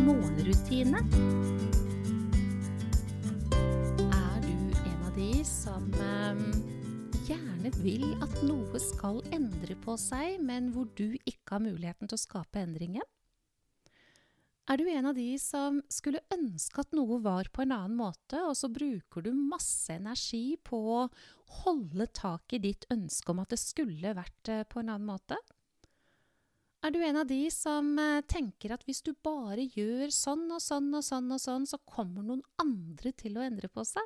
morgenrutine. Er du en av de som eh, gjerne vil at noe skal endre på seg, men hvor du ikke har muligheten til å skape endringen? Er du en av de som skulle ønske at noe var på en annen måte, og så bruker du masse energi på å holde tak i ditt ønske om at det skulle vært eh, på en annen måte? Er du en av de som eh, tenker at hvis du bare gjør sånn og sånn og sånn og sånn, så kommer noen andre til å endre på seg?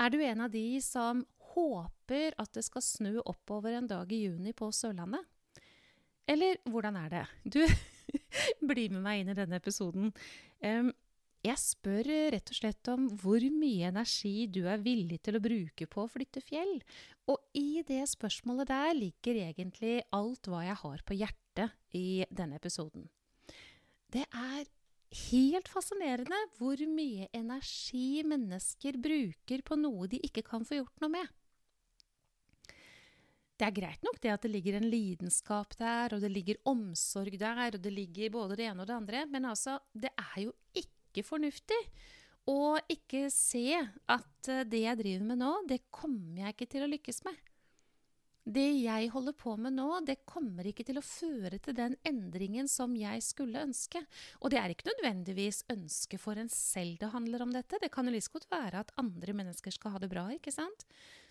Er du en av de som håper at det skal snø oppover en dag i juni på Sørlandet? Eller hvordan er det? Du, bli med meg inn i denne episoden. Um, jeg spør rett og slett om hvor mye energi du er villig til å bruke på å flytte fjell. Og i det spørsmålet der ligger egentlig alt hva jeg har på hjertet i denne episoden. Det er helt fascinerende hvor mye energi mennesker bruker på noe de ikke kan få gjort noe med. Det er greit nok det at det ligger en lidenskap der, og det ligger omsorg der, og det ligger både det ene og det andre, men altså, det er jo ikke fornuftig å ikke se at eh, det jeg driver med nå, det kommer jeg ikke til å lykkes med. Det jeg holder på med nå, det kommer ikke til å føre til den endringen som jeg skulle ønske. Og det er ikke nødvendigvis ønsket for en selv det handler om dette. Det kan jo like godt være at andre mennesker skal ha det bra, ikke sant?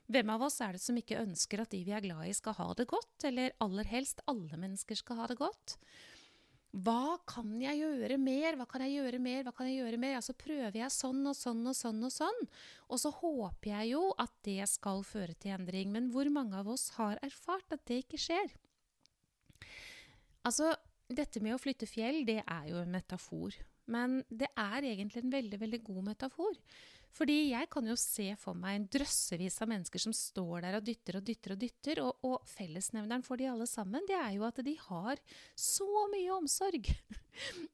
Hvem av oss er det som ikke ønsker at de vi er glad i, skal ha det godt? Eller aller helst alle mennesker skal ha det godt? Hva kan jeg gjøre mer? Hva kan jeg gjøre mer? Hva kan jeg gjøre mer? Altså prøver jeg sånn og sånn og sånn og sånn. Og så håper jeg jo at det skal føre til endring. Men hvor mange av oss har erfart at det ikke skjer? Altså, dette med å flytte fjell, det er jo en metafor. Men det er egentlig en veldig, veldig god metafor. Fordi jeg kan jo se for meg en drøssevis av mennesker som står der og dytter og dytter og dytter, og, og fellesnevneren for de alle sammen, det er jo at de har så mye omsorg.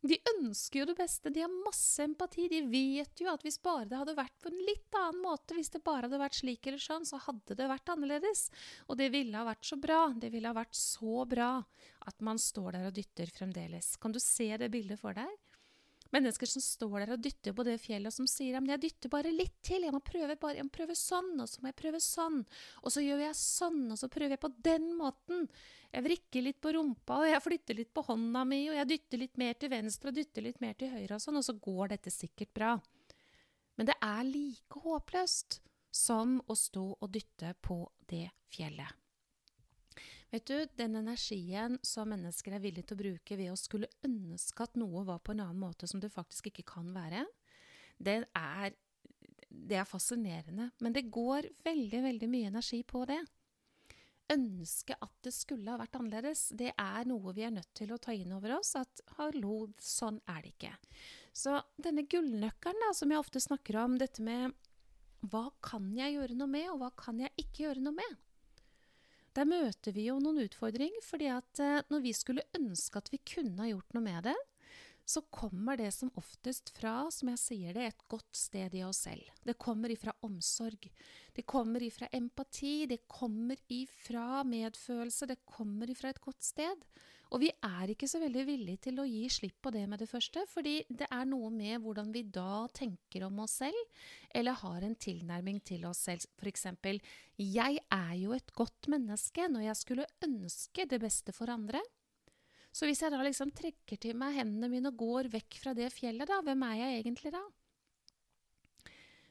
De ønsker jo det beste, de har masse empati. De vet jo at hvis bare det hadde vært på en litt annen måte, hvis det bare hadde vært slik eller sånn, så hadde det vært annerledes. Og det ville ha vært så bra. Det ville ha vært så bra at man står der og dytter fremdeles. Kan du se det bildet for deg? Mennesker som står der og dytter på det fjellet, og som sier at jeg dytter bare litt til, jeg må prøve bare, jeg må prøve sånn, og så må jeg prøve sånn, og så gjør jeg sånn, og så prøver jeg på den måten. Jeg vrikker litt på rumpa, og jeg flytter litt på hånda mi, og jeg dytter litt mer til venstre og dytter litt mer til høyre og sånn, og så går dette sikkert bra. Men det er like håpløst som å stå og dytte på det fjellet. Vet du, den energien som mennesker er villige til å bruke ved å skulle ønske at noe var på en annen måte som det faktisk ikke kan være, det er, det er fascinerende. Men det går veldig, veldig mye energi på det. Ønske at det skulle ha vært annerledes, det er noe vi er nødt til å ta inn over oss. At hallo, sånn er det ikke. Så denne gullnøkkelen som jeg ofte snakker om, dette med hva kan jeg gjøre noe med, og hva kan jeg ikke gjøre noe med? Der møter vi jo noen utfordringer, fordi at eh, når vi skulle ønske at vi kunne ha gjort noe med det, så kommer det som oftest fra, som jeg sier det, et godt sted i oss selv. Det kommer ifra omsorg. Det kommer ifra empati. Det kommer ifra medfølelse. Det kommer ifra et godt sted. Og vi er ikke så veldig villige til å gi slipp på det med det første, fordi det er noe med hvordan vi da tenker om oss selv, eller har en tilnærming til oss selv. Eksempel, jeg er jo et godt menneske når jeg skulle ønske det beste for andre. Så hvis jeg da liksom trekker til meg hendene mine og går vekk fra det fjellet, da, hvem er jeg egentlig da?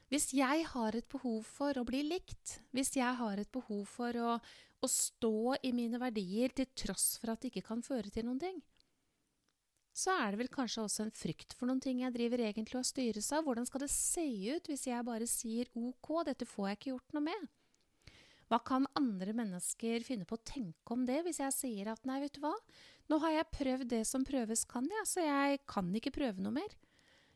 Hvis jeg har et behov for å bli likt, hvis jeg har et behov for å, å stå i mine verdier til tross for at det ikke kan føre til noen ting, så er det vel kanskje også en frykt for noen ting jeg driver egentlig og styres av. Hvordan skal det se ut hvis jeg bare sier ok, dette får jeg ikke gjort noe med? Hva kan andre mennesker finne på å tenke om det, hvis jeg sier at nei, vet du hva, nå har jeg prøvd det som prøves kan, ja, så jeg kan ikke prøve noe mer.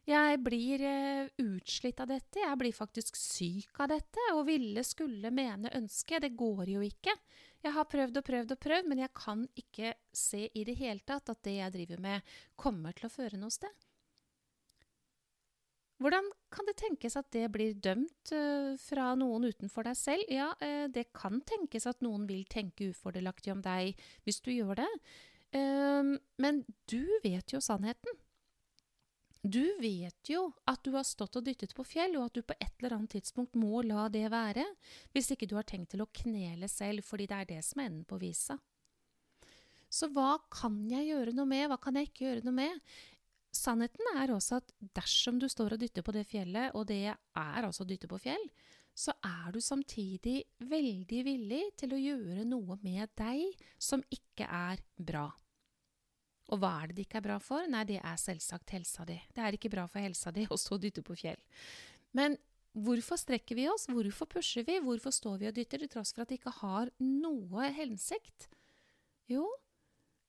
Jeg blir eh, utslitt av dette, jeg blir faktisk syk av dette. Og ville, skulle, mene, ønske. Det går jo ikke. Jeg har prøvd og prøvd og prøvd, men jeg kan ikke se i det hele tatt at det jeg driver med, kommer til å føre noe sted. Hvordan kan det tenkes at det blir dømt uh, fra noen utenfor deg selv? Ja, uh, det kan tenkes at noen vil tenke ufordelaktig om deg hvis du gjør det. Uh, men du vet jo sannheten. Du vet jo at du har stått og dyttet på fjell, og at du på et eller annet tidspunkt må la det være, hvis ikke du har tenkt til å knele selv, fordi det er det som er enden på visa. Så hva kan jeg gjøre noe med, hva kan jeg ikke gjøre noe med? Sannheten er også at dersom du står og dytter på det fjellet, og det er altså å dytte på fjell, så er du samtidig veldig villig til å gjøre noe med deg som ikke er bra. Og hva er det det ikke er bra for? Nei, det er selvsagt helsa di. Det er ikke bra for helsa di stå og dytte på fjell. Men hvorfor strekker vi oss? Hvorfor pusher vi? Hvorfor står vi og dytter til tross for at det ikke har noe hensikt? Jo,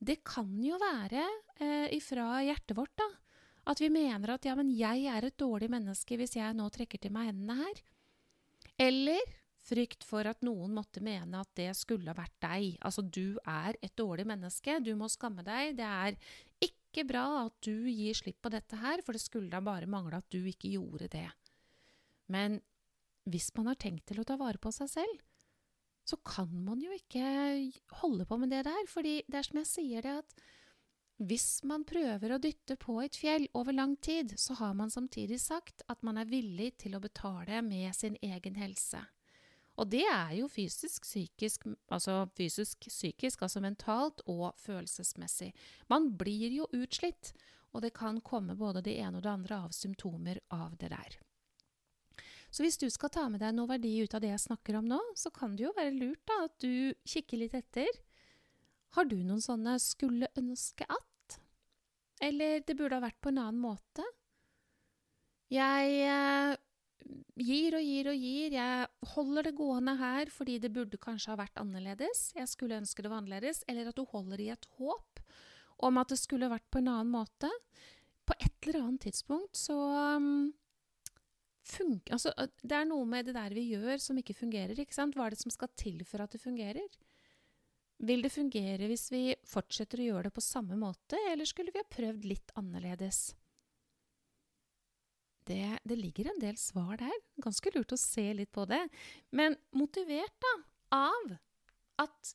det kan jo være eh, ifra hjertet vårt, da. At vi mener at ja, men jeg er et dårlig menneske hvis jeg nå trekker til meg hendene her. Eller Frykt for at noen måtte mene at det skulle ha vært deg. Altså, du er et dårlig menneske, du må skamme deg. Det er ikke bra at du gir slipp på dette her, for det skulle da bare mangle at du ikke gjorde det. Men hvis man har tenkt til å ta vare på seg selv, så kan man jo ikke holde på med det der, fordi det er som jeg sier det at hvis man prøver å dytte på et fjell over lang tid, så har man samtidig sagt at man er villig til å betale med sin egen helse. Og det er jo fysisk, psykisk, altså fysisk, psykisk, altså mentalt og følelsesmessig. Man blir jo utslitt, og det kan komme både det ene og det andre av symptomer av det der. Så hvis du skal ta med deg noe verdi ut av det jeg snakker om nå, så kan det jo være lurt da, at du kikker litt etter. Har du noen sånne 'skulle ønske at'? Eller 'det burde ha vært på en annen måte'? Jeg eh, gir og gir og gir. Jeg holder det gående her fordi det burde kanskje ha vært annerledes. Jeg skulle ønske det var annerledes. Eller at du holder i et håp om at det skulle vært på en annen måte. På et eller annet tidspunkt så um, funker Altså, det er noe med det der vi gjør som ikke fungerer, ikke sant? Hva er det som skal til for at det fungerer? Vil det fungere hvis vi fortsetter å gjøre det på samme måte, eller skulle vi ha prøvd litt annerledes? Det, det, ligger en del svar der. Ganske lurt å se litt på det. Men motivert da, av at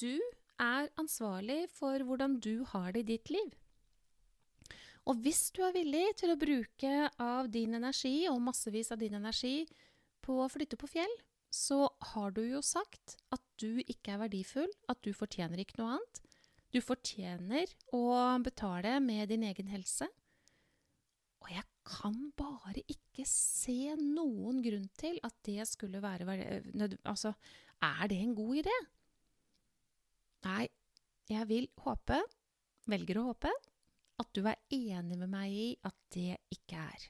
du er ansvarlig for hvordan du har det i ditt liv. Og hvis du er villig til å bruke av din energi, og massevis av din energi, på å flytte på fjell, så har du jo sagt at du ikke er verdifull, at du fortjener ikke noe annet. Du fortjener å betale med din egen helse. Kan bare ikke se noen grunn til at det skulle være Altså, er det en god idé? Nei, jeg vil håpe, velger å håpe, at du er enig med meg i at det ikke er.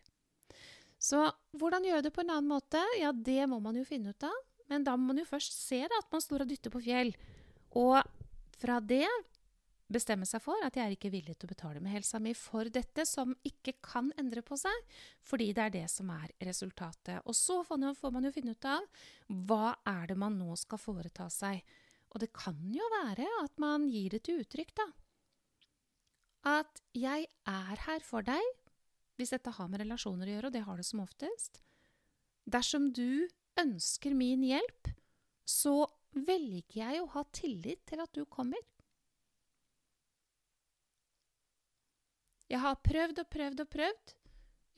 Så hvordan gjøre det på en annen måte? Ja, det må man jo finne ut av. Men da må man jo først se da, at man står og dytter på fjell. Og fra det bestemme seg for at jeg er ikke villig til å betale med helsa mi for dette, som ikke kan endre på seg, fordi det er det som er resultatet. Og så får man jo finne ut av hva er det man nå skal foreta seg. Og det kan jo være at man gir det til uttrykk, da. At 'jeg er her for deg', hvis dette har med relasjoner å gjøre, og det har det som oftest. Dersom du ønsker min hjelp, så velger jeg å ha tillit til at du kommer. Jeg har prøvd og prøvd og prøvd.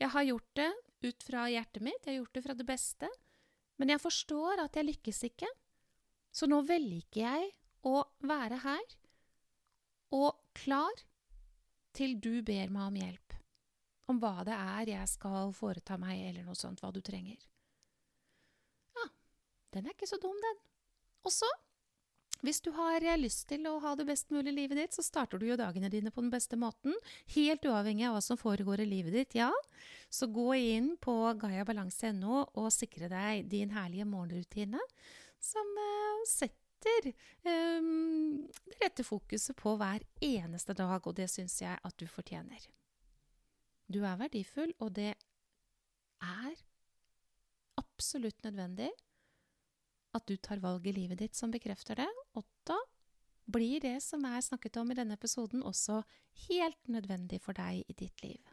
Jeg har gjort det ut fra hjertet mitt, jeg har gjort det fra det beste. Men jeg forstår at jeg lykkes ikke. Så nå velger jeg å være her og klar til du ber meg om hjelp. Om hva det er jeg skal foreta meg, eller noe sånt, hva du trenger. Ja, den er ikke så dum, den. Og så hvis du har lyst til å ha det best mulig i livet ditt, så starter du jo dagene dine på den beste måten. Helt uavhengig av hva som foregår i livet ditt, ja. Så gå inn på gaiabalanse.no og sikre deg din herlige morgenrutine, som uh, setter um, det rette fokuset på hver eneste dag, og det syns jeg at du fortjener. Du er verdifull, og det er absolutt nødvendig at du tar valg i livet ditt som bekrefter det, og blir det som er snakket om i denne episoden, også helt nødvendig for deg i ditt liv.